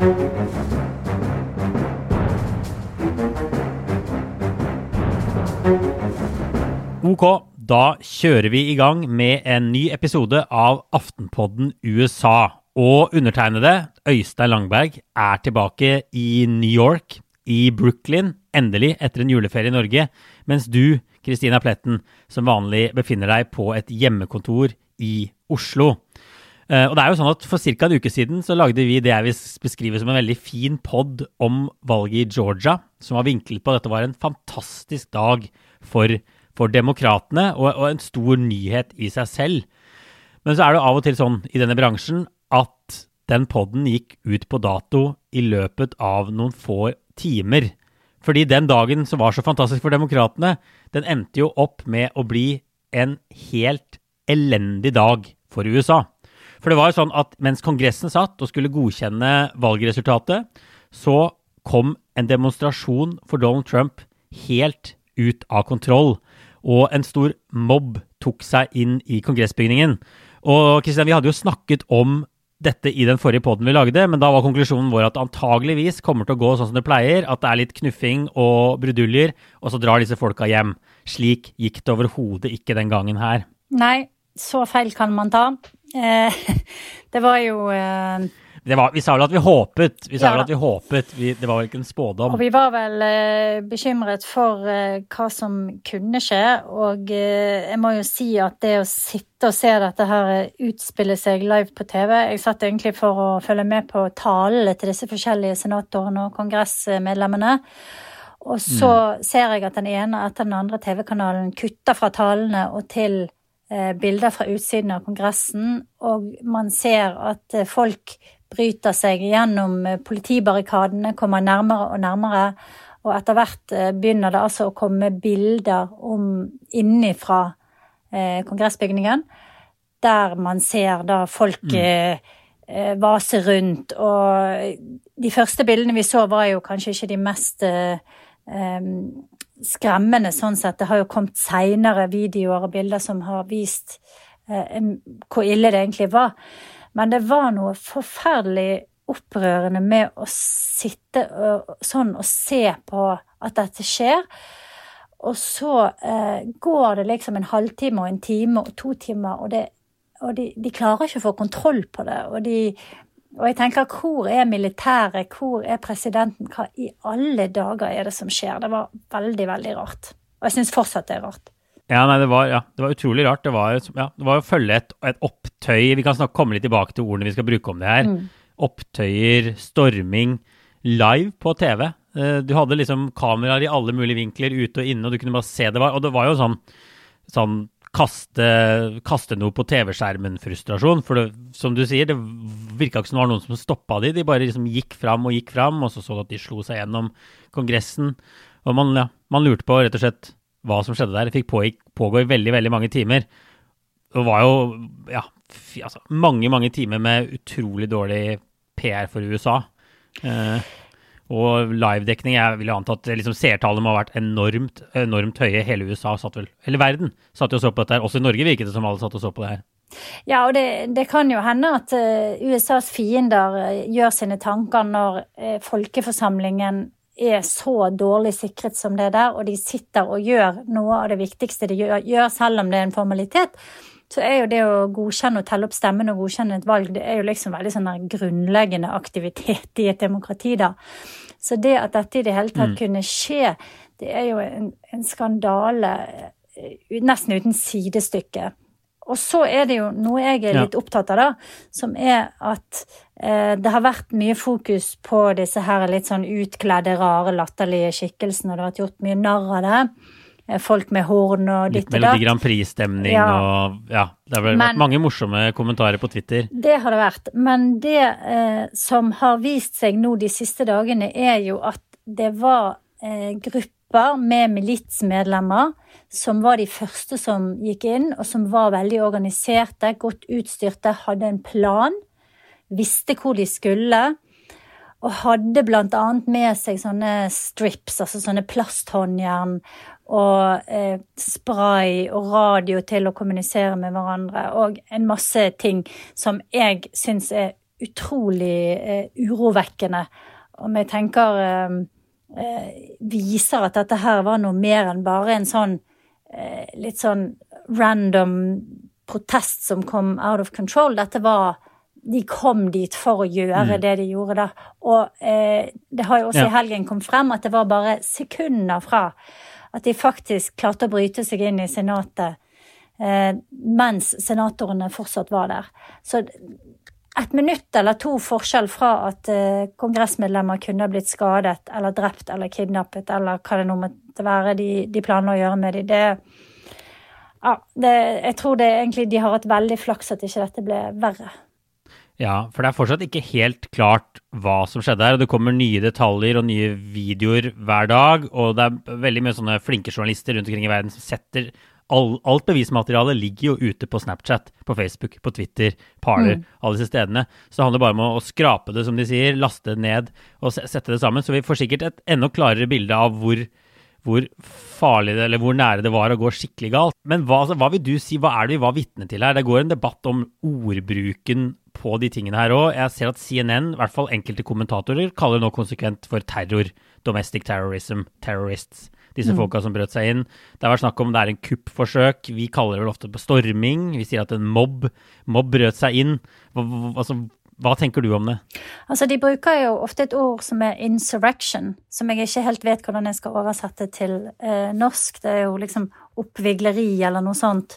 Ok, da kjører vi i gang med en ny episode av Aftenpodden USA. Og undertegnede, Øystein Langberg, er tilbake i New York, i Brooklyn, endelig etter en juleferie i Norge, mens du, Kristina Pletten, som vanlig befinner deg på et hjemmekontor i Oslo. Eh, Og det er jo sånn at For ca. en uke siden så lagde vi det jeg vil beskrive som en veldig fin pod om valget i Georgia, som var vinklet på at dette var en fantastisk dag for, for demokratene, og, og en stor nyhet i seg selv. Men så er det av og til sånn i denne bransjen at den podden gikk ut på dato i løpet av noen få timer. Fordi den dagen som var så fantastisk for demokratene, den endte jo opp med å bli en helt elendig dag for USA. For det var jo sånn at mens Kongressen satt og skulle godkjenne valgresultatet, så kom en demonstrasjon for Donald Trump helt ut av kontroll. Og en stor mobb tok seg inn i kongressbygningen. Og Kristian, vi hadde jo snakket om dette i den forrige poden vi lagde, men da var konklusjonen vår at det antageligvis kommer til å gå sånn som det pleier, at det er litt knuffing og bruduljer, og så drar disse folka hjem. Slik gikk det overhodet ikke den gangen her. Nei, så feil kan man ta. Eh, det var jo eh, Det var, vi sa vel at vi håpet. Vi sa Ja. at vi håpet. Vi, det var vel ikke en spådom. Og vi var vel eh, bekymret for eh, hva som kunne skje. Og eh, jeg må jo si at det å sitte og se dette her eh, utspille seg live på TV Jeg satt egentlig for å følge med på talene til disse forskjellige senatorene og kongressmedlemmene. Og så ser jeg at den ene etter den andre TV-kanalen kutter fra talene og til bilder fra utsiden av Kongressen, og man ser at eh, folk bryter seg gjennom eh, politibarrikadene, kommer nærmere og nærmere, og etter hvert eh, begynner det altså å komme bilder om innifra eh, kongressbygningen, der man ser da folk mm. eh, vase rundt, og de første bildene vi så var jo kanskje ikke de mest eh, eh, skremmende sånn sett. Det har jo kommet seinere videoer og bilder som har vist eh, hvor ille det egentlig var. Men det var noe forferdelig opprørende med å sitte og, sånn og se på at dette skjer. Og så eh, går det liksom en halvtime og en time og to timer, og, det, og de, de klarer ikke å få kontroll på det. Og, de, og jeg tenker, hvor er militæret, hvor er presidenten, hva i alle dager er det som skjer? Det var veldig, veldig rart. Og jeg syns fortsatt det er rart. Ja, nei, det var, ja, det var utrolig rart. Det var, ja, det var å følge et, et opptøy Vi kan snakke, komme litt tilbake til ordene vi skal bruke om det her. Opptøyer, storming, live på TV. Eh, Du hadde liksom kameraer i alle mulige vinkler, ute og inne, og du kunne bare se det var Og det var jo sånn, sånn kaste, kaste noe på TV-skjermen-frustrasjon. For det, som du sier, det virka ikke som det var noen som stoppa de. De bare liksom gikk fram og gikk fram, og så så du at de slo seg gjennom Kongressen. Og man, ja, man lurte på rett og slett hva som skjedde der. Det fikk pågå, pågå i veldig, veldig mange timer. Det var jo ja, altså, mange, mange timer med utrolig dårlig PR for USA. Eh, og livedekning Jeg vil anta at liksom, seertallene må ha vært enormt, enormt høye. Hele USA satt vel Hele verden satt og så på dette her. Også i Norge virket det som alle satt og så på det her. Ja, og det, det kan jo hende at uh, USAs fiender uh, gjør sine tanker når uh, folkeforsamlingen er så dårlig sikret som det der, og de sitter og gjør noe av det viktigste de gjør, gjør selv om det er en formalitet, så er jo det å godkjenne og telle opp stemmen og godkjenne et valg, det er jo liksom veldig sånn grunnleggende aktivitet i et demokrati, da. Så det at dette i det hele tatt mm. kunne skje, det er jo en, en skandale eh, nesten uten sidestykke. Og så er det jo noe jeg er litt opptatt av, da, som er at eh, det har vært mye fokus på disse her litt sånn utkledde, rare, latterlige skikkelsene, og det har vært gjort mye narr av det. Eh, folk med horn og ditt og datt. Litt Melodi Grand Prix-stemning ja. og ja. Det har vært mange morsomme kommentarer på Twitter. Det har det vært. Men det eh, som har vist seg nå de siste dagene, er jo at det var eh, grupper med militsmedlemmer som var de første som gikk inn, og som var veldig organiserte, godt utstyrte, hadde en plan, visste hvor de skulle. Og hadde annet med seg sånne strips, altså sånne plasthåndjern og eh, spray og radio til å kommunisere med hverandre, og en masse ting som jeg syns er utrolig eh, urovekkende. Om jeg tenker eh, eh, viser at dette her var noe mer enn bare en sånn Eh, litt sånn random protest som kom out of control. Dette var De kom dit for å gjøre mm. det de gjorde da. Og eh, det har jo også ja. i helgen kommet frem at det var bare sekunder fra at de faktisk klarte å bryte seg inn i Senatet eh, mens senatorene fortsatt var der. Så et minutt eller to forskjell fra at eh, kongressmedlemmer kunne ha blitt skadet eller drept eller kidnappet eller hva det nå måtte være de, de planer å gjøre med dem, det ja, det, jeg tror det egentlig de har hatt veldig flaks at ikke dette ble verre. Ja, for det er fortsatt ikke helt klart hva som skjedde her. og Det kommer nye detaljer og nye videoer hver dag. Og det er veldig mye sånne flinke journalister rundt omkring i verden som setter all, Alt bevismaterialet ligger jo ute på Snapchat, på Facebook, på Twitter, Parler, mm. alle disse stedene. Så det handler bare om å, å, skrape det, som de sier, laste det ned og sette det sammen. Så vi får sikkert et enda klarere bilde av hvor hvor farlig det, eller hvor nære det var å gå skikkelig galt. Men hva, altså, hva vil du si, hva er det vi var vitne til her? Det går en debatt om ordbruken på de tingene her òg. Jeg ser at CNN, i hvert fall enkelte kommentatorer, kaller det nå konsekvent for terror. Domestic terrorism, terrorists. Disse mm. folka som brøt seg inn. Det har vært snakk om det er en kuppforsøk. Vi kaller det vel ofte på storming. Vi sier at en mobb, mobb brøt seg inn. Altså, hva tenker du om det? Altså, De bruker jo ofte et ord som er insurrection, som jeg ikke helt vet hvordan jeg skal oversette til eh, norsk. Det er jo liksom oppvigleri eller noe sånt.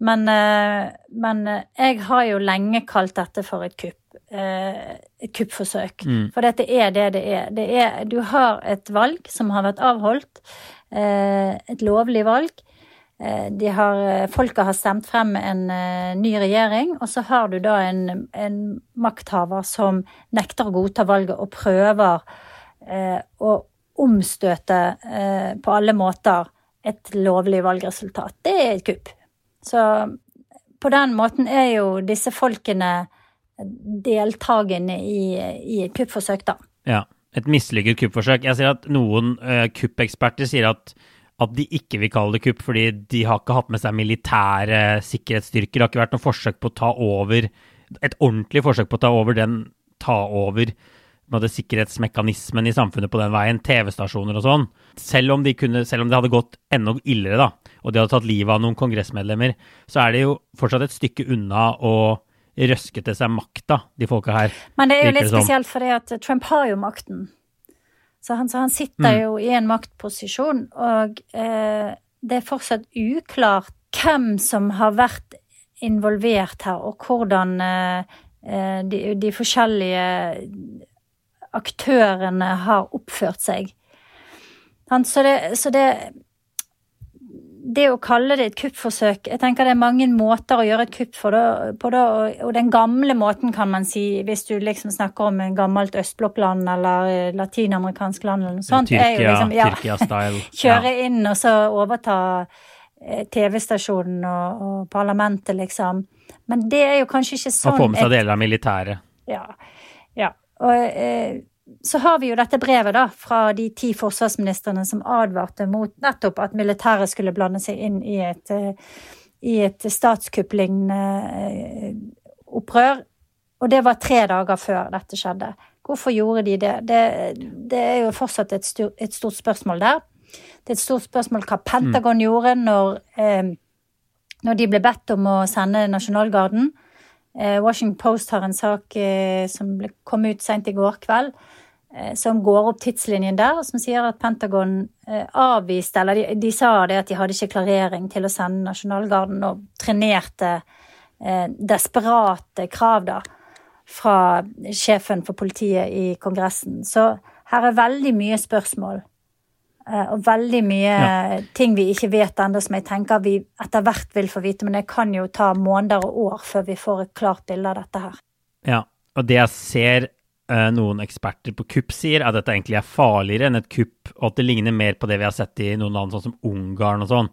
Men, eh, men eh, jeg har jo lenge kalt dette for et kupp. Eh, et kuppforsøk. Mm. For dette er det det er. det er. Du har et valg som har vært avholdt. Eh, et lovlig valg Eh, har, folket har stemt frem en uh, ny regjering, og så har du da en, en makthaver som nekter å godta valget og prøver eh, å omstøte eh, på alle måter et lovlig valgresultat. Det er et kupp. Så på den måten er jo disse folkene deltakende i, i et kuppforsøk, da. Ja. Et mislykket kuppforsøk. Jeg sier at noen kuppeksperter sier at at de ikke vil kalle det kupp, fordi de har ikke hatt med seg militære sikkerhetsstyrker. Det har ikke vært noe forsøk på å ta over et ordentlig forsøk på å ta over den ta over sikkerhetsmekanismen i samfunnet på den veien, TV-stasjoner og sånn. Selv om, de kunne, selv om det hadde gått enda illere, da, og de hadde tatt livet av noen kongressmedlemmer, så er det jo fortsatt et stykke unna å røske til seg makta, de folka her. Men det er jo litt spesielt fordi at Trump har jo makten. Så han, så han sitter mm. jo i en maktposisjon, og eh, det er fortsatt uklart hvem som har vært involvert her, og hvordan eh, eh de, de, forskjellige aktørene har oppført seg. Så det, så det det å kalle det et kuppforsøk Jeg tenker det er mange måter å gjøre et kupp på. Det, og den gamle måten, kan man si, hvis du liksom snakker om en gammelt østblokkland eller eh, latinamerikansk land eller noe sånt Tyrkia, er jo liksom, ja, Tyrkia-style. Kjøre ja. inn og så overta eh, TV-stasjonen og, og, parlamentet, liksom. Men det er jo kanskje ikke sånn Og få med seg deler av militæret. Ja. ja. Og eh, så har vi jo dette brevet da, fra de ti forsvarsministrene som advarte mot nettopp at militæret skulle blande seg inn i et, eh, i et statskupp-lignende eh, opprør. Og det var tre dager før dette skjedde. Hvorfor gjorde de det? Det, det er jo fortsatt et, styr, et, stort spørsmål der. Det er et stort spørsmål hva Pentagon mm. gjorde når, eh, når, de ble bedt om å sende Nasjonalgarden. Eh, Washington Post har en sak eh, som ble, kom ut seint i går kveld, som går opp tidslinjen der, og som sier at Pentagon eh, avviste, eller de, de, sa det at de hadde ikke klarering til å sende Nasjonalgarden, og trenerte eh, desperate krav, da fra sjefen for politiet i Kongressen. Så her er veldig mye spørsmål. Eh, og veldig mye ja. ting vi ikke vet ennå, som jeg tenker vi etter hvert vil få vite. Men det kan jo ta måneder og år før vi får et klart bilde av dette her. Ja, og det jeg ser noen eksperter på kupp sier, er at dette egentlig er farligere enn et kupp, og at det ligner mer på det vi har sett i noen land, sånn som Ungarn og sånn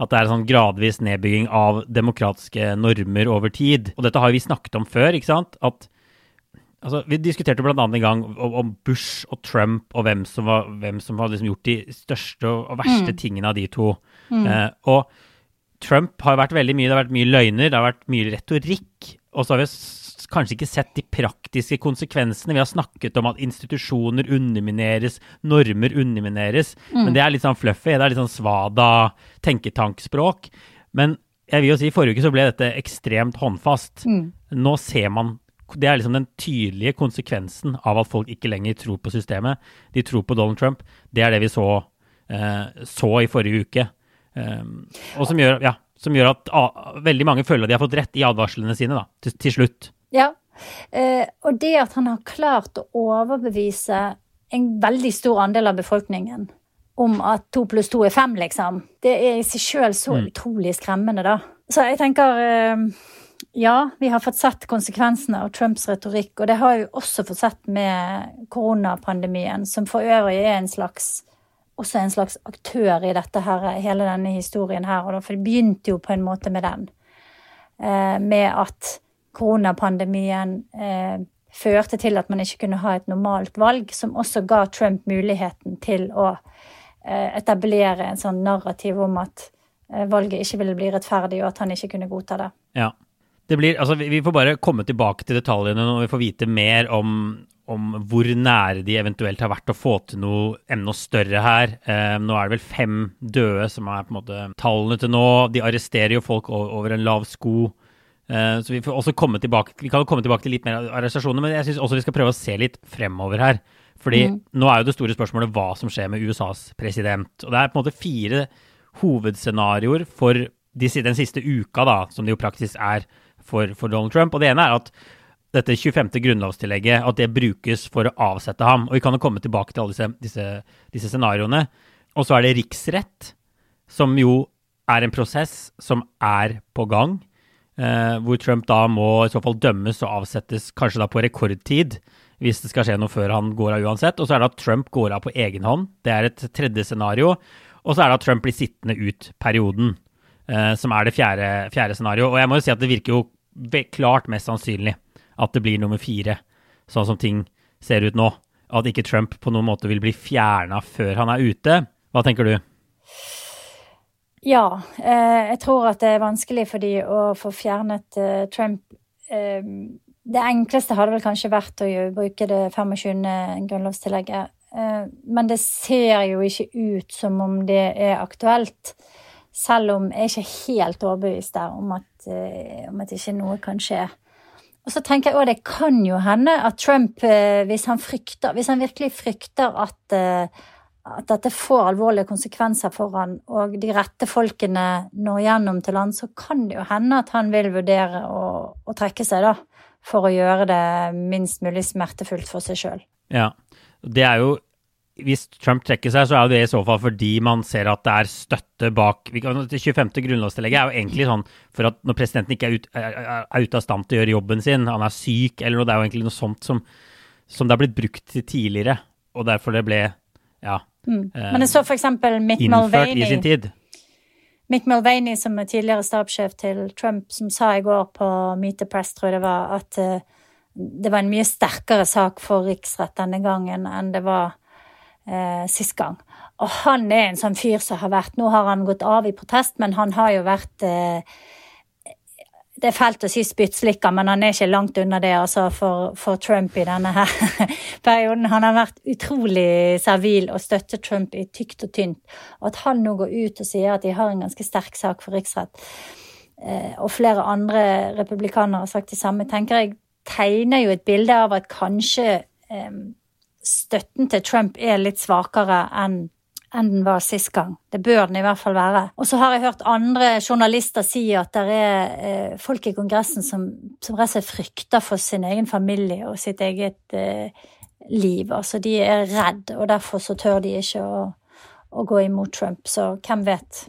at det er en sånn gradvis nedbygging av demokratiske normer over tid. Og dette har vi snakket om før, ikke sant? At altså, Vi diskuterte bl.a. en gang om Bush og Trump og hvem som var, hvem som har liksom gjort de største og verste mm. tingene av de to. Mm. Eh, og Trump har vært veldig mye, det har vært mye løgner, det har vært mye retorikk. Og så har vi kanskje ikke sett de praktiske konsekvensene. Vi har snakket om at institusjoner undermineres, normer undermineres. Mm. Men det er litt sånn fluffy. Det er litt sånn svada tenketankspråk. Men jeg vil jo si, i forrige uke så ble dette ekstremt håndfast. Mm. Nå ser man det er liksom den tydelige konsekvensen av at folk ikke lenger tror på systemet. De tror på Donald Trump. Det er det vi så, eh, så i forrige uke. Um, og som gjør, ja, som gjør at ah, veldig mange føler at de har fått rett i advarslene sine da, til, til slutt. Ja, eh, og det at han har klart å overbevise en veldig stor andel av befolkningen om at to pluss to er fem, liksom, det er i seg sjøl så mm. utrolig skremmende, da. Så jeg tenker eh, ja, vi har fått sett konsekvensene av Trumps retorikk, og det har vi også fått sett med koronapandemien, som for øvrig er en slags også en slags aktør i dette her, hele denne historien her. Og det begynte jo på en måte med den. Eh, med at koronapandemien eh, førte til at man ikke kunne ha et normalt valg, som også ga Trump muligheten til å eh, etablere en sånn narrativ om at eh, valget ikke ville bli rettferdig, og at han ikke kunne godta det. Ja. Det blir, altså, vi får bare komme tilbake til detaljene når vi får vite mer om, om hvor nære de eventuelt har vært å få til noe enda større her. Eh, nå er det vel fem døde som er på en måte tallene til nå. De arresterer jo folk over en lav sko. Eh, så vi får også komme tilbake, vi kan komme tilbake til litt mer arrestasjoner, men jeg syns også vi skal prøve å se litt fremover her. Fordi mm. nå er jo det store spørsmålet hva som skjer med USAs president. Og det er på en måte fire hovedscenarioer for de, den siste uka, da, som det jo praktisk er for, for, Donald Trump. Og det ene er at dette 25. grunnlovstillegget at det brukes for å avsette ham. Og vi kan jo komme tilbake til alle disse, disse, disse scenarioene. Og så er det riksrett, som jo er en prosess som er på gang. Eh, hvor Trump da må i så fall dømmes og avsettes kanskje da på rekordtid, hvis det skal skje noe før han går av uansett. Og så er det at Trump går av på egen hånd. Det er et tredje scenario. Og så er det at Trump blir sittende ut perioden, eh, som er det fjerde, fjerde scenario. Og jeg må jo si at det virker jo klart mest sannsynlig at det blir nummer fire, sånn som ting ser ut nå. At ikke Trump på noen måte vil bli fjerna før han er ute. Hva tenker du? Ja, eh, jeg tror at det er vanskelig for de å få fjernet eh, Trump. Eh, det enkleste hadde vel kanskje vært å bruke det 25. grunnlovstillegget. Men det ser jo ikke ut som om det er aktuelt. Selv om jeg ikke er helt overbevist der om at, om at ikke noe kan skje. Og så tenker jeg òg det kan jo hende at Trump, hvis han frykter, hvis han virkelig frykter at at dette får alvorlige konsekvenser for han, og de rette folkene når gjennom til han, så kan det jo hende at han vil vurdere å, å trekke seg, da. For å gjøre det minst mulig smertefullt for seg sjøl. Ja. Det er jo Hvis Trump trekker seg, så er det i så fall fordi man ser at det er støtte bak Det 25. grunnlovstillegget er jo egentlig sånn for at når presidenten ikke er, ut, ute av stand til å gjøre jobben sin, han er syk eller noe, det er jo egentlig noe sånt som, som det har blitt brukt tidligere, og derfor det ble ja, Mm. Eh, Men jeg så for eksempel Mick Mulvaney. i sin tid. Mick Mulvaney, som er tidligere stabssjef til Trump, som sa i går på Meet the Press, tror jeg det var, at uh, det var en mye sterkere sak for riksrett denne gangen enn det var uh, sist gang. Og han er en sånn fyr som har vært Nå har han gått av i protest, men han har jo vært uh, det er fælt å si spyttslikka, men han er ikke langt unna det altså, for, for, Trump i denne her perioden. Han har vært utrolig servil og støttet Trump i tykt og tynt. Og at han nå går ut og sier at de har en ganske sterk sak for riksrett, eh, og flere andre republikanere har sagt det samme, tenker jeg tegner jo et bilde av at kanskje eh, støtten til Trump er litt svakere enn enn den var sist gang. Det bør den i hvert fall være. Og så har jeg hørt andre journalister si at det er eh, folk i Kongressen som, som rett og slett frykter for sin egen familie og sitt eget eh, liv. Altså de er redd, og derfor så tør de ikke å, å gå imot Trump. Så hvem vet?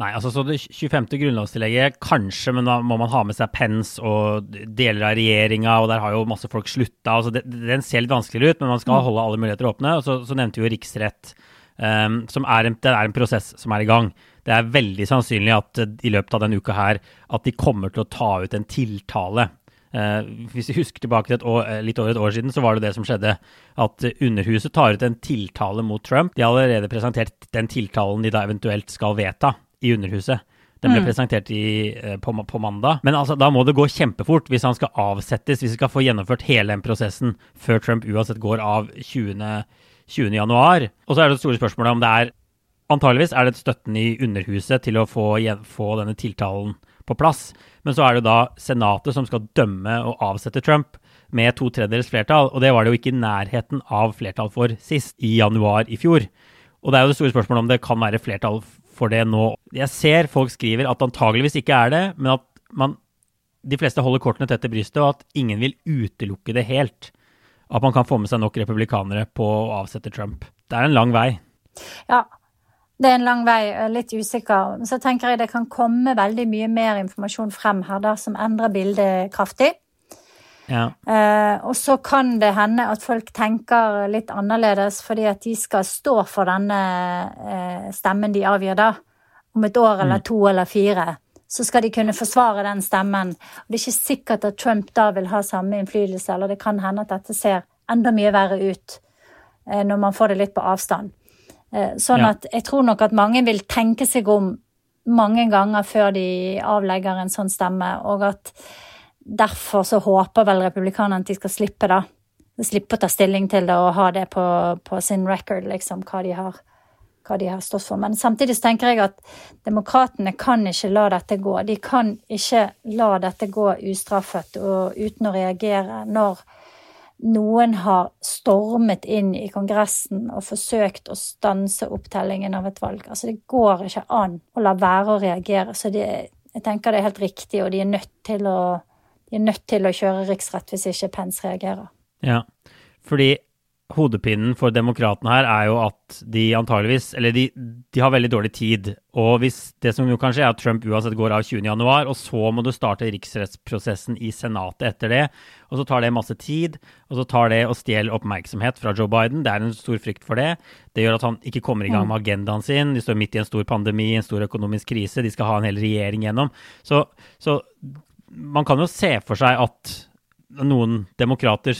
Nei, altså så det 25. grunnlovstillegget, kanskje, men da må man ha med seg Pence og deler av regjeringa, og der har jo masse folk slutta. Altså den ser litt vanskeligere ut, men man skal mm. holde alle muligheter åpne. Og så, så nevnte jo riksrett Um, som er en, det er en prosess som er i gang. Det er veldig sannsynlig at uh, i løpet av denne uka her at de kommer til å ta ut en tiltale. Uh, hvis vi husker tilbake til år, eh, litt over et år siden, så var det det som skjedde. At Underhuset tar ut en tiltale mot Trump. De har allerede presentert den tiltalen de da eventuelt skal vedta i Underhuset. Den ble mm. presentert i, på, på, mandag. Men altså, da må det gå kjempefort hvis han skal avsettes, hvis vi skal få gjennomført hele den prosessen før Trump uansett går av 20. 20. januar. Og så er det store spørsmålet om det er Antageligvis er det støtten i Underhuset til å få, få denne tiltalen på plass. Men så er det da Senatet som skal dømme og avsette Trump med to tredjedels flertall. Og det var det jo ikke i nærheten av flertall for sist, i januar i fjor. Og det er jo det store spørsmålet om det kan være flertall for det nå. Jeg ser folk skriver at antageligvis ikke er det, men at man, de fleste holder kortene tett til brystet, og at ingen vil utelukke det helt at man kan få med seg nok republikanere på å avsette Trump. Det er en lang vei. Ja, det er en lang vei. Litt usikker. Så tenker jeg det kan komme veldig mye mer informasjon frem her da, som endrer bildet kraftig. Ja. Eh, og så kan det hende at folk tenker litt annerledes fordi at de skal stå for denne eh, stemmen de avgir da. Om et år eller mm. to eller fire så skal de kunne forsvare den stemmen. Og det er ikke sikkert at Trump da vil ha samme innflytelse, eller det kan hende at dette ser enda mye verre ut eh, når man får det litt på avstand. Eh, sånn at jeg tror nok at mange vil tenke seg om mange ganger før de avlegger en sånn stemme, og at derfor så håper vel republikanerne at de skal slippe, da. Slippe å ta stilling til det og ha det på, på sin record, liksom, hva de har hva de har stått for. Men samtidig så tenker jeg at demokratene kan ikke la dette gå. De kan ikke la dette gå ustraffet og uten å reagere når noen har stormet inn i Kongressen og forsøkt å stanse opptellingen av et valg. Altså, det går ikke an å la være å reagere. Så de, jeg tenker det er helt riktig, og de er nødt til å, nødt til å kjøre riksrett hvis ikke Pence reagerer. Ja, fordi hodepinen for demokratene her er jo at de antageligvis Eller de, de, har veldig dårlig tid. Og hvis det som jo kan skje, er at Trump uansett går av 20.1, og så må du starte riksrettsprosessen i Senatet etter det. Og så tar det masse tid, og så tar det og stjeler oppmerksomhet fra Joe Biden. Det er en stor frykt for det. Det gjør at han ikke kommer i gang med agendaen sin. De står midt i en stor pandemi, en stor økonomisk krise. De skal ha en hel regjering gjennom. Så, så man kan jo se for seg at noen demokrater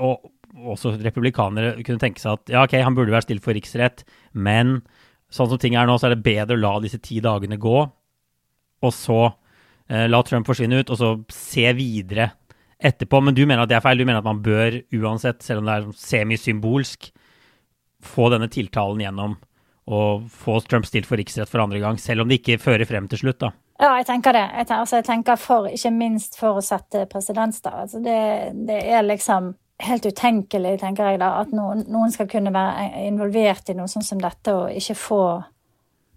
og også republikanere kunne tenke seg at ja, ok, han burde være stilt for riksrett, men sånn som ting er nå, så er det bedre å la disse ti dagene gå, og så eh, la Trump forsvinne ut, og så se videre etterpå. Men du mener at det er feil? Du mener at man bør uansett, selv om det er semisymbolsk, få denne tiltalen gjennom og få Trump stilt for riksrett for andre gang, selv om det ikke fører frem til slutt, da? Ja, jeg tenker det. Jeg tenker, altså, jeg tenker for, ikke minst for å sette presedens, da. Altså, det, det er liksom helt utenkelig, tenker jeg da, at noen, noen, skal kunne være involvert i noe sånn som dette og ikke få,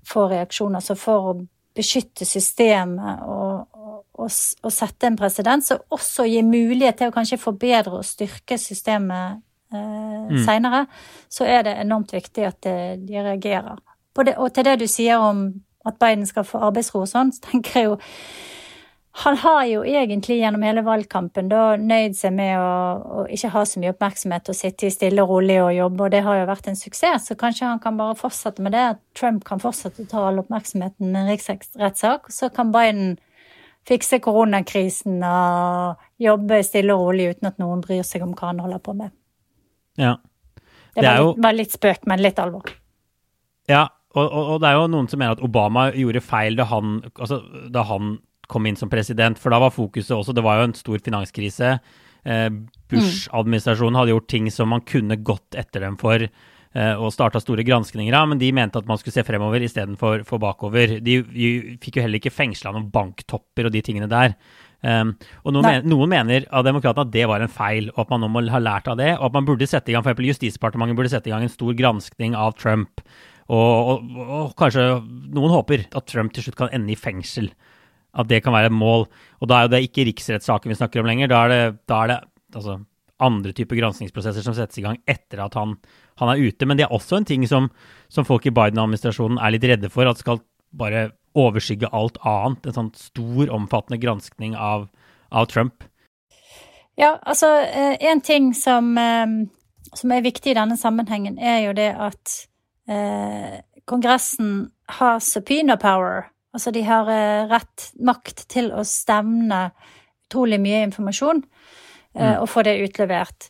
få reaksjoner. Så for å beskytte systemet og, og, og, sette en presedens, og også gi mulighet til å kanskje forbedre og styrke systemet eh, mm. seinere, så er det enormt viktig at de, de reagerer. Det, og til det du sier om at Biden skal få arbeidsro og sånn, så tenker jeg jo han har jo egentlig gjennom hele valgkampen da nøyd seg med å, å, ikke ha så mye oppmerksomhet og sitte stille og rolig og jobbe, og det har jo vært en suksess. Så kanskje han kan bare fortsette med det, at Trump kan fortsette å ta all oppmerksomheten med en riksrettssak. Så kan Biden fikse koronakrisen og jobbe stille og rolig uten at noen bryr seg om hva han holder på med. Ja. Det, var, litt, var litt spøk, men litt alvor. Ja, og, og, og, det er jo noen som mener at Obama gjorde feil da han, altså, da han kom inn som president, for da var fokuset også Det var jo en stor finanskrise. Eh, Bush-administrasjonen hadde gjort ting som man kunne gått etter dem for eh, og starta store granskninger av, men de mente at man skulle se fremover istedenfor for bakover. De, de fikk jo heller ikke fengsla noen banktopper og de tingene der. Um, og noen, men, noen, mener av demokratene at det var en feil, og at man nå må ha lært av det. Og at man burde sette i gang, for Justisdepartementet burde sette i gang en stor granskning av Trump. Og, og, og, kanskje noen håper at Trump til slutt kan ende i fengsel. At det kan være et mål. Og da er det ikke riksrettssaken vi snakker om lenger. Da er det, da er det altså, andre typer granskingsprosesser som settes i gang etter at han, han, er ute. Men det er også en ting som, som folk i Biden-administrasjonen er litt redde for, at skal bare overskygge alt annet. En sånn stor, omfattende granskning av, av Trump. Ja, altså eh, en ting som, eh, som, er viktig i denne sammenhengen, er jo det at eh, Kongressen har subpoena power. Altså de har eh, rett makt til å stevne utrolig mye informasjon eh, mm. og få det utlevert.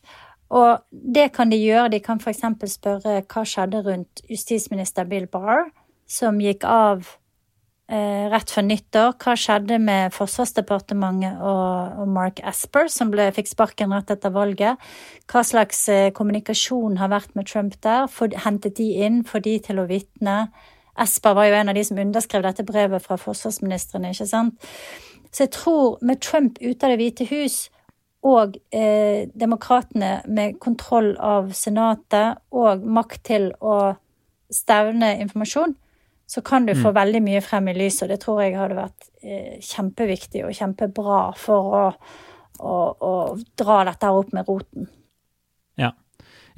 Og det kan de gjøre. De kan f.eks. spørre hva skjedde rundt justisminister Bill Barr, som gikk av eh, rett før nyttår. Hva skjedde med Forsvarsdepartementet og, og Mark Asper, som ble, fikk sparken rett etter valget? Hva slags eh, kommunikasjon har vært med Trump der? For, hentet de inn? Får de til å vitne? Esper var jo en av de som underskrev dette brevet fra forsvarsministrene, ikke sant? Så jeg tror med Trump ute av Det hvite hus og eh, demokratene med kontroll av Senatet og makt til å stevne informasjon, så kan du få mm. veldig mye frem i lyset, og det tror jeg hadde vært eh, kjempeviktig og kjempebra for å, å, å dra dette opp med roten.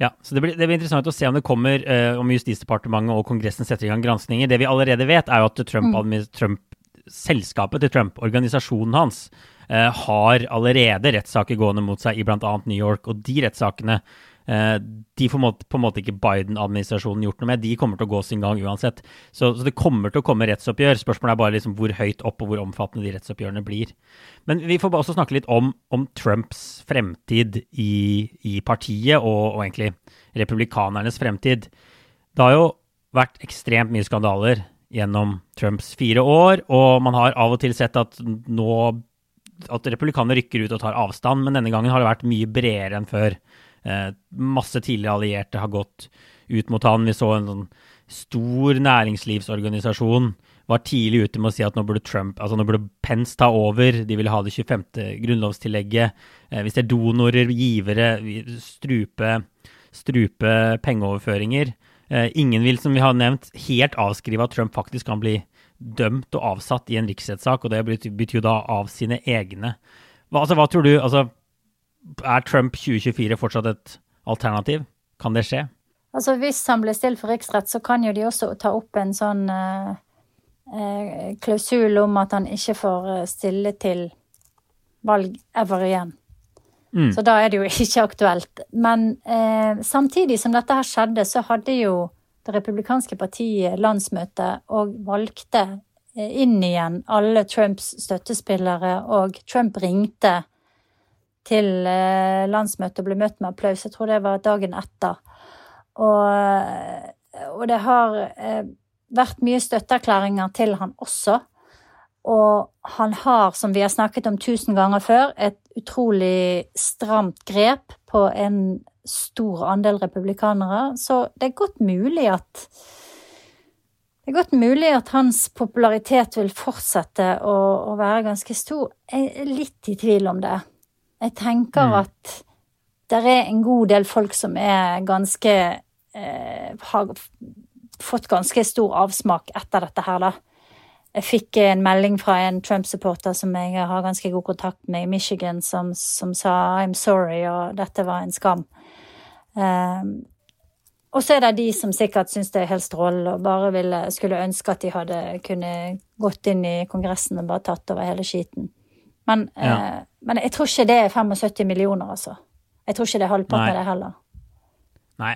Ja. Så det blir, det blir, interessant å se om det kommer, uh, om Justisdepartementet og Kongressen setter i gang granskninger. Det vi allerede vet, er jo at Trump, mm. Trump selskapet til Trump, organisasjonen hans, uh, har allerede rettssaker gående mot seg i bl.a. New York. Og de rettssakene Eh, de får på en måte ikke Biden-administrasjonen gjort noe med. De kommer til å gå sin gang uansett. Så, så det kommer til å komme rettsoppgjør. Spørsmålet er bare liksom hvor høyt opp og hvor omfattende de rettsoppgjørene blir. Men vi får også snakke litt om, om Trumps fremtid i, i partiet, og, og, egentlig republikanernes fremtid. Det har jo vært ekstremt mye skandaler gjennom Trumps fire år, og man har av og til sett at nå at republikanerne rykker ut og tar avstand, men denne gangen har det vært mye bredere enn før. Eh, masse tidligere allierte har gått ut mot han. Vi så en sånn stor næringslivsorganisasjon var tidlig ute med å si at nå burde Trump, altså nå burde Pence ta over. De ville ha det 25. grunnlovstillegget. Eh, hvis det er donorer, givere, strupe, strupe pengeoverføringer. Eh, ingen vil, som vi har nevnt, helt avskrive at Trump faktisk kan bli dømt og avsatt i en riksrettssak, og det betyr jo da av sine egne. Hva, altså, hva tror du? altså er Trump 2024 fortsatt et alternativ? Kan det skje? Altså Hvis han blir stilt for riksrett, så kan jo de også ta opp en sånn eh, eh klausul om at han ikke får eh, stille til valg ever igjen. Mm. Så da er det jo ikke aktuelt. Men eh, samtidig som dette her skjedde, så hadde jo det republikanske partiet landsmøte og valgte eh, inn igjen alle Trumps støttespillere, og Trump ringte til eh, landsmøtet og ble møtt med applaus. Jeg tror det var dagen etter. Og, eh, og det har eh, vært mye støtteerklæringer til han også. Og han har, som vi har snakket om tusen ganger før, et utrolig stramt grep på en stor andel republikanere. Så det er godt mulig at det er godt mulig at hans popularitet vil fortsette å, å være ganske stor. Jeg er litt i tvil om det. Jeg tenker mm. at det er en god del folk som er ganske eh, Har fått ganske stor avsmak etter dette her, da. Jeg fikk en melding fra en Trump-supporter som jeg har ganske god kontakt med i Michigan, som, som sa 'I'm sorry', og dette var en skam. Um, og så er det de som sikkert syns det er helt strålende og bare ville, skulle ønske at de hadde kunne gått inn i Kongressen og bare tatt over hele skiten. Men, ja. eh, men jeg tror ikke det er 75 millioner, altså. Jeg tror ikke det er halvparten av det heller. Nei.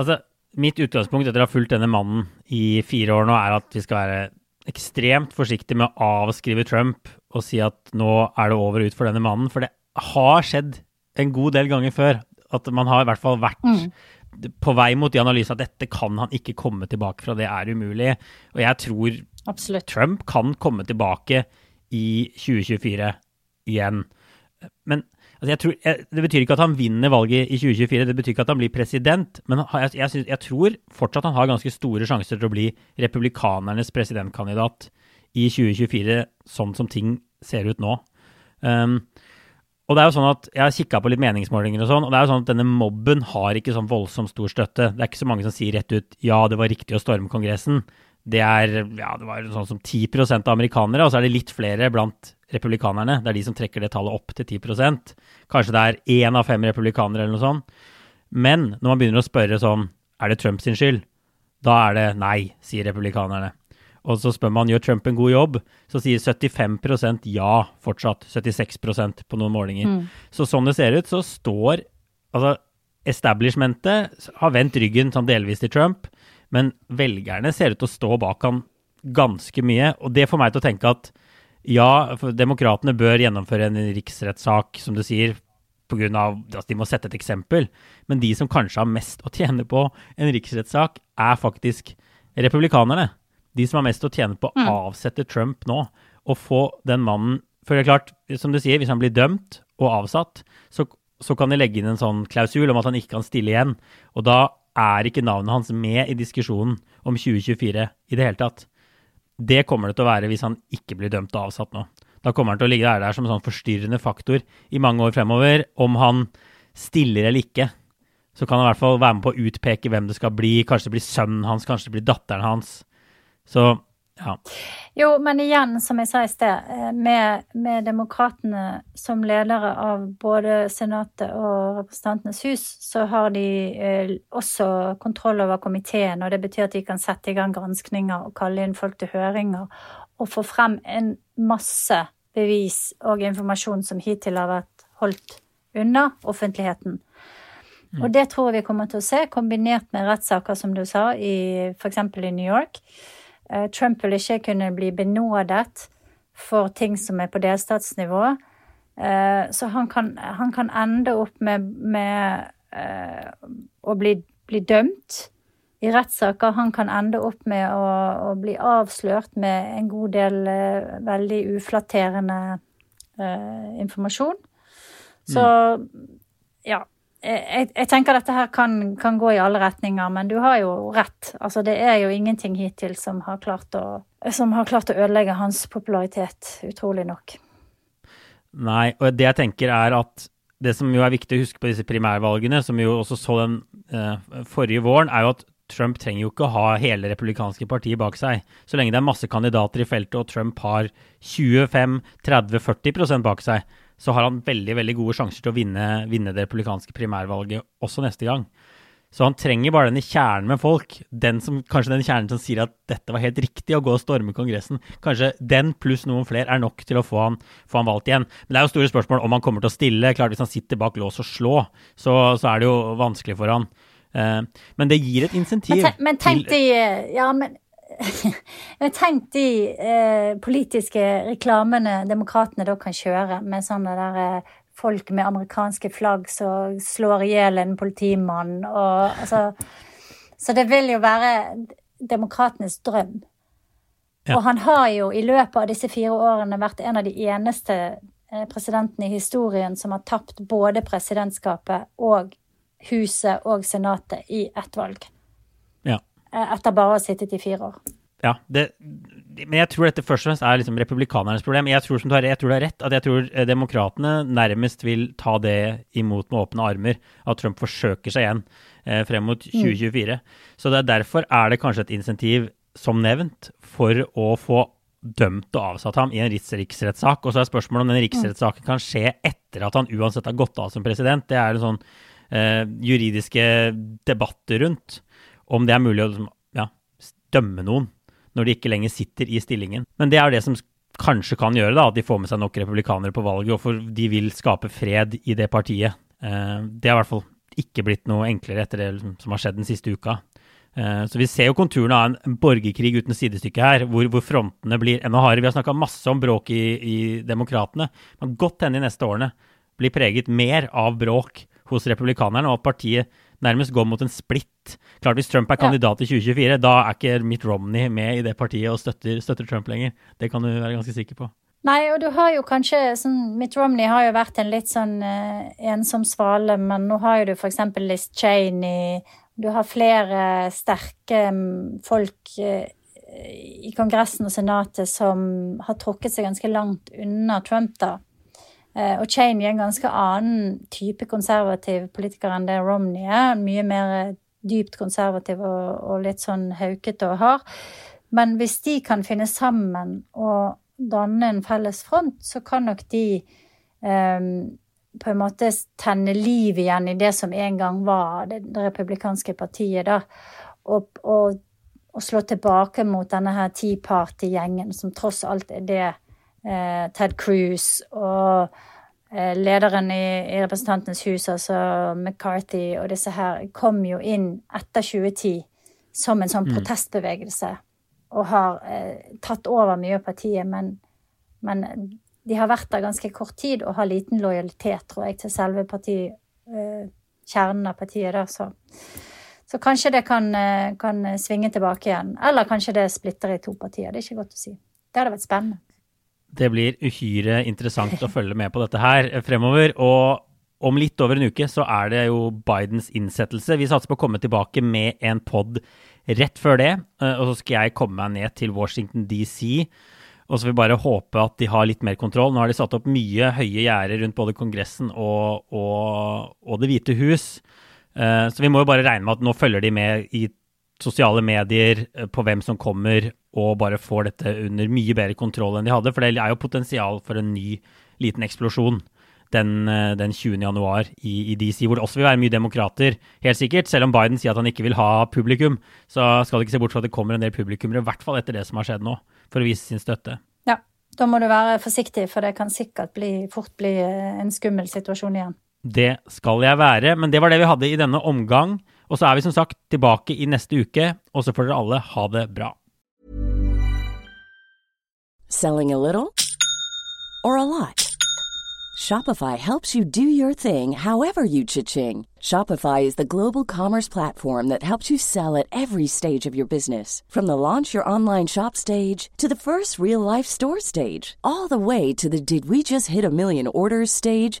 Altså, mitt utgangspunkt etter å ha fulgt denne mannen i fire år nå, er at vi skal være ekstremt forsiktige med å avskrive Trump og si at nå er det over ut for denne mannen. For det har skjedd en god del ganger før at man har i hvert fall vært mm. på vei mot de analysene at dette kan han ikke komme tilbake fra, det er umulig. Og jeg tror Absolutt. Trump kan komme tilbake i 2024 igjen. Men altså, jeg tror, jeg, det betyr ikke at han vinner valget i 2024, det betyr ikke at han blir president. Men jeg, jeg, jeg tror fortsatt han har ganske store sjanser til å bli republikanernes presidentkandidat i 2024, sånn som ting ser ut nå. Um, og det er jo sånn at Jeg har kikka på litt meningsmålinger, og sånn, og det er jo sånn at denne mobben har ikke sånn voldsomt stor støtte. Det er ikke så mange som sier rett ut ja, det var riktig å storme Kongressen. Det er ja, det var sånn som 10 av amerikanere, og så er det litt flere blant republikanerne. Det er de som trekker det tallet opp til 10% Kanskje det er én av fem republikanere eller noe sånt. Men når man begynner å spørre sånn er det Trump sin skyld, da er det nei, sier republikanerne. Og så spør man gjør Trump en god jobb, så sier 75% ja fortsatt. 76% på noen målinger. Mm. Så sånn det ser ut, så står altså establishmentet har vendt ryggen sånn delvis til Trump, men velgerne ser ut til å stå bak han ganske mye. Og det får meg til å tenke at ja, demokratene bør gjennomføre en riksrettssak, som du sier, pga. at de må sette et eksempel. Men de som kanskje har mest å tjene på en riksrettssak, er faktisk republikanerne de som har mest å tjene på å mm. avsette Trump nå, og få den mannen For det er klart, som du sier, hvis han blir dømt og avsatt, så, så kan de legge inn en sånn klausul om at han ikke kan stille igjen. Og da er ikke navnet hans med i diskusjonen om 2024 i det hele tatt. Det kommer det til å være hvis han ikke blir dømt og avsatt nå. Da kommer han til å ligge der, der som en sånn forstyrrende faktor i mange år fremover. Om han stiller eller ikke, så kan han i hvert fall være med på å utpeke hvem det skal bli. Kanskje det blir sønnen hans, kanskje det blir datteren hans. Så ja. Jo, men igjen, som jeg sa i sted, eh, med, med demokratene som ledere av både Senatet og Representantenes hus, så har de eh, også kontroll over komiteen, og det betyr at de kan sette i gang granskninger og kalle inn folk til høringer og få frem en masse bevis og informasjon som hittil har vært holdt unna offentligheten. Mm. Og det tror jeg vi kommer til å se, kombinert med rettssaker, som du sa, i f.eks. i New York. Eh, Trump vil ikke kunne bli benådet for ting som er på delstatsnivå. Eh, så han kan, han kan ende opp med, med eh, å bli, bli, dømt i rettssaker. Han kan ende opp med å, å, bli avslørt med en god del veldig uflatterende informasjon. Så mm. ja jeg, jeg, tenker dette her kan, kan, gå i alle retninger, men du har jo rett. Altså, det er jo ingenting hittil som har klart å, har klart å ødelegge hans popularitet, utrolig nok. Nei, og det jeg tenker er at det som jo er viktig å huske på disse primærvalgene, som vi jo også så den eh, forrige våren, er jo at Trump trenger jo ikke å ha hele republikanske partiet bak seg. Så lenge det er masse kandidater i feltet og Trump har 25-30-40% bak seg, så har han veldig veldig gode sjanser til å vinne, vinne, det republikanske primærvalget også neste gang. Så han trenger bare denne kjernen med folk. Den som, kanskje den kjernen som sier at dette var helt riktig å gå og storme Kongressen. Kanskje den pluss noen flere er nok til å få han, få han, valgt igjen. Men det er jo store spørsmål om han kommer til å stille. Klart Hvis han sitter bak lås og slå, så, så er det jo vanskelig for han. Uh, men det gir et insentiv men, te men tenk til de, Ja, men Tenk de eh, politiske reklamene demokratene da kan kjøre, med sånne der eh, folk med amerikanske flagg som slår i hjel en politimann og altså Så det vil jo være demokratenes drøm. Ja. Og han har jo i løpet av disse fire årene vært en av de eneste eh, presidentene i historien som har tapt både presidentskapet og Huset og Senatet i ett valg. Eh, etter bare å ha sittet i fire år. Ja, det, men jeg tror dette først og fremst er liksom republikanernes problem. Jeg tror, som du har, jeg tror det er rett at jeg tror eh, demokratene nærmest vil ta det imot med åpne armer. At Trump forsøker seg igjen eh, frem mot 2024. Mm. Så det er derfor er det kanskje et insentiv, som nevnt, for å få dømt og avsatt ham i en riksrettssak. Og så er spørsmålet om den riksrettssaken kan skje etter at han uansett har gått av som president. Det er en sånn eh, juridiske debatter rundt om det er mulig å liksom, ja, dømme noen når de ikke lenger sitter i stillingen. Men det er det som kanskje kan gjøre da, at de får med seg nok republikanere på valget, og for de vil skape fred i det partiet. Eh, det har i hvert fall ikke blitt noe enklere etter det liksom, som har skjedd den siste uka. Eh, så vi ser jo konturene av en borgerkrig uten sidestykke her, hvor, hvor frontene blir enda hardere. Vi har snakka masse om bråk i, i Demokratene, men godt hende de neste årene blir preget mer av bråk hos republikanerne, og at partiet nærmest går mot en splitt. Klart Hvis Trump er kandidat i 2024, da er ikke Mitt Romney med i det partiet og støtter, støtter, Trump lenger. Det kan du være ganske sikker på. Nei, og du har jo kanskje sånn Mitt Romney har jo vært en litt sånn eh, ensom svale, men nå har jo du eksempel Liz Cheney. Du har flere sterke mm, folk eh, i Kongressen og Senatet som har trukket seg ganske langt unna Trump, da. Eh, og Cheney er en ganske annen type konservativ politiker enn det Romney er. Mye mer dypt konservativ og, og litt sånn haukete og hard. Men hvis de kan finne sammen og danne en felles front, så kan nok de um, på en måte tenne liv igjen i det som en gang var det, det republikanske partiet, da. Og, og, og, slå tilbake mot denne her Tea Party-gjengen, som tross alt er det eh, Ted Cruz og eh, lederen i, i, Representantenes hus, altså McCarthy og disse her, kom jo inn etter 2010 som en sånn mm. protestbevegelse og har eh, tatt over mye av partiet, men, men, de har vært der ganske kort tid og har liten lojalitet, tror jeg, til selve partiet, eh, kjernen av partiet. der, så. så kanskje det kan, eh, kan, svinge tilbake igjen. Eller kanskje det splitter i to partier. Det er ikke godt å si. Det hadde vært spennende. Det blir uhyre interessant å følge med på dette her fremover. og om litt over en uke så er det jo Bidens innsettelse. Vi satser på å komme tilbake med en pod rett før det. Eh, og så skal jeg komme meg ned til Washington DC. Og så vil vi bare håpe at de har litt mer kontroll. Nå har de satt opp mye høye gjerder rundt både Kongressen og, og, og, Det hvite hus. Eh, så vi må jo bare regne med at nå følger de med i sosiale medier eh, på hvem som kommer, og bare får dette under mye bedre kontroll enn de hadde. For det er jo potensial for en ny liten eksplosjon den, eh, den 20. januar i, i, DC, hvor det også vil være mye demokrater, helt sikkert. Selv om Biden sier at han ikke vil ha publikum, så skal det ikke se bort fra at det kommer en del publikummere, i hvert fall etter det som har skjedd nå, for å vise sin støtte. Ja, da må du være forsiktig, for det kan sikkert bli, fort bli eh, en skummel situasjon igjen. Det skal jeg være, men det var det vi hadde i denne omgang. Og så er vi som sagt tilbake i neste uke, og så får dere alle ha det bra. Selling a little or a lot? Shopify helps you do your thing however you cha-ching. Shopify is the global commerce platform that helps you sell at every stage of your business. From the launch your online shop stage to the first real life store stage, all the way to the did we just hit a million orders stage.